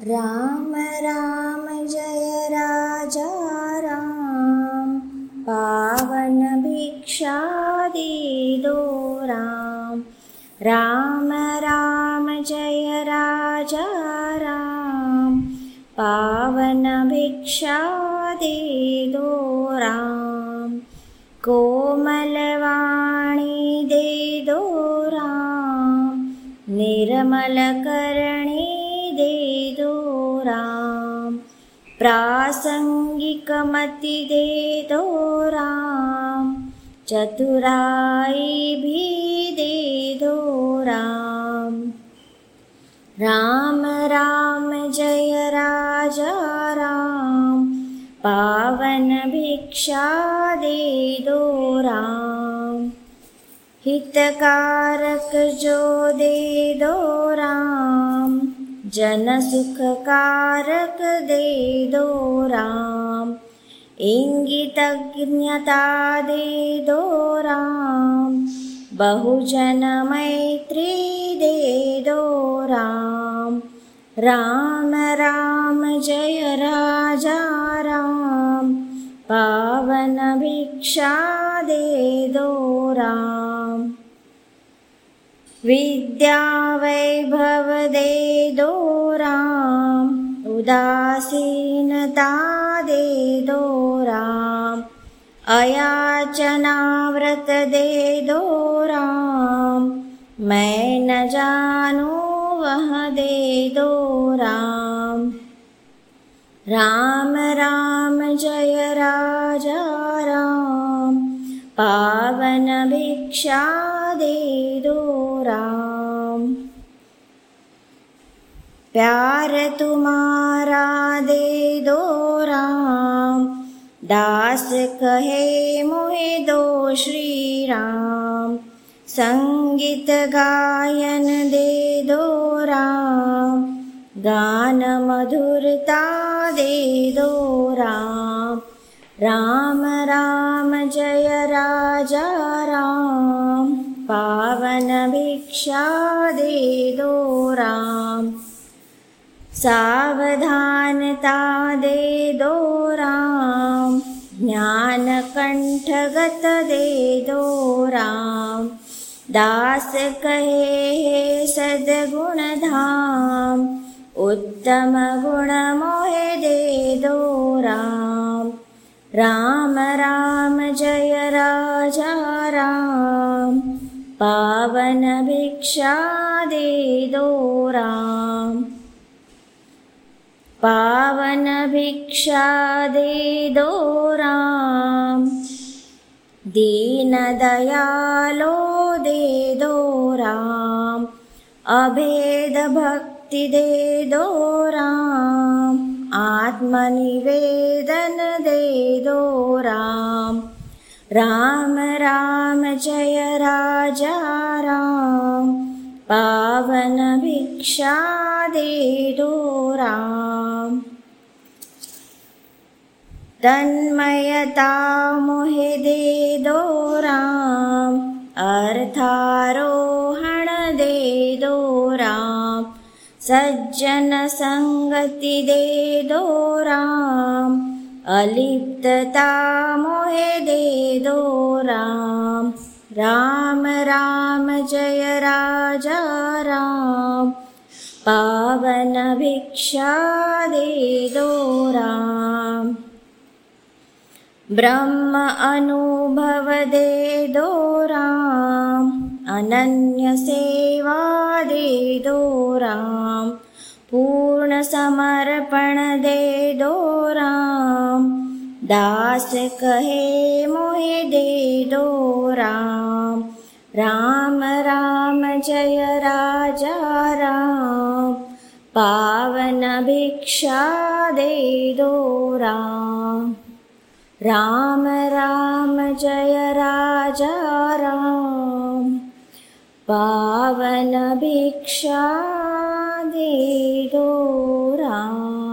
राम राम जय राजा राम। पावन भिक्षा दिदोरां राम। राम जय राजा राम। पावन भिक्षा दे दोरां कोमलवाणी दे दो राम। निर्मलकरणी प्रासङ्गिकमति देदो राम चतुराई भी देदो राम राम जय राजा राम पावन भिक्षा देदो राम हितकारक जो देदो जनसुखकारक देदो राम इङ्गितज्ञता देदो राम बहुजनमैत्री देदो राम राम राम जय राजा राम पावन भिक्षा देदो राम विद्यावैभव देदो राम उदासीनता देदो राम अयाचनाव्रत देदो राम मैं न जानू वह देदो राम। राम राम जय राजा राम पावन भिक्षा देदो राम। प्यार तुम्हारा देदो राम। दास कहे मोहे दो श्री राम। संगीत गायन देदो राम। गान मधुरता देदो राम। राम राम, जय राजा राम। पावन भिक्षा देदो राम सावधानता देदो राम ज्ञानकण्ठगत देदो राम दास कहे हे सद्गुणधाम। उत्तम गुणमोहे राम राम राम जय राजा राम पावन भिक्षा देदो राम पावन भिक्षा देदो राम दीनदयालो देदो राम अभेदभक्ति देदो राम आत्मनिवेदन देदो राम राम राम जय राजा राम। पावन भिक्षा देदो राम। तन्मयता मोहे देदो राम। अर्थारोहण देदो राम। सज्जन सङ्गति देदो राम अलिप्तता मोहे देदो राम। राम जय राजा राम। पावन भिक्षा देदो राम। ब्रह्म अनुभव देदो राम। अनन्यसेवा देदो राम पूर्णसमर्पण देदो राम दास कहे मोहे देदो राम राम राम जय राजा राम। पावन भिक्षा देदो राम राम राम जय राजा राम। पावन भिक्षा राम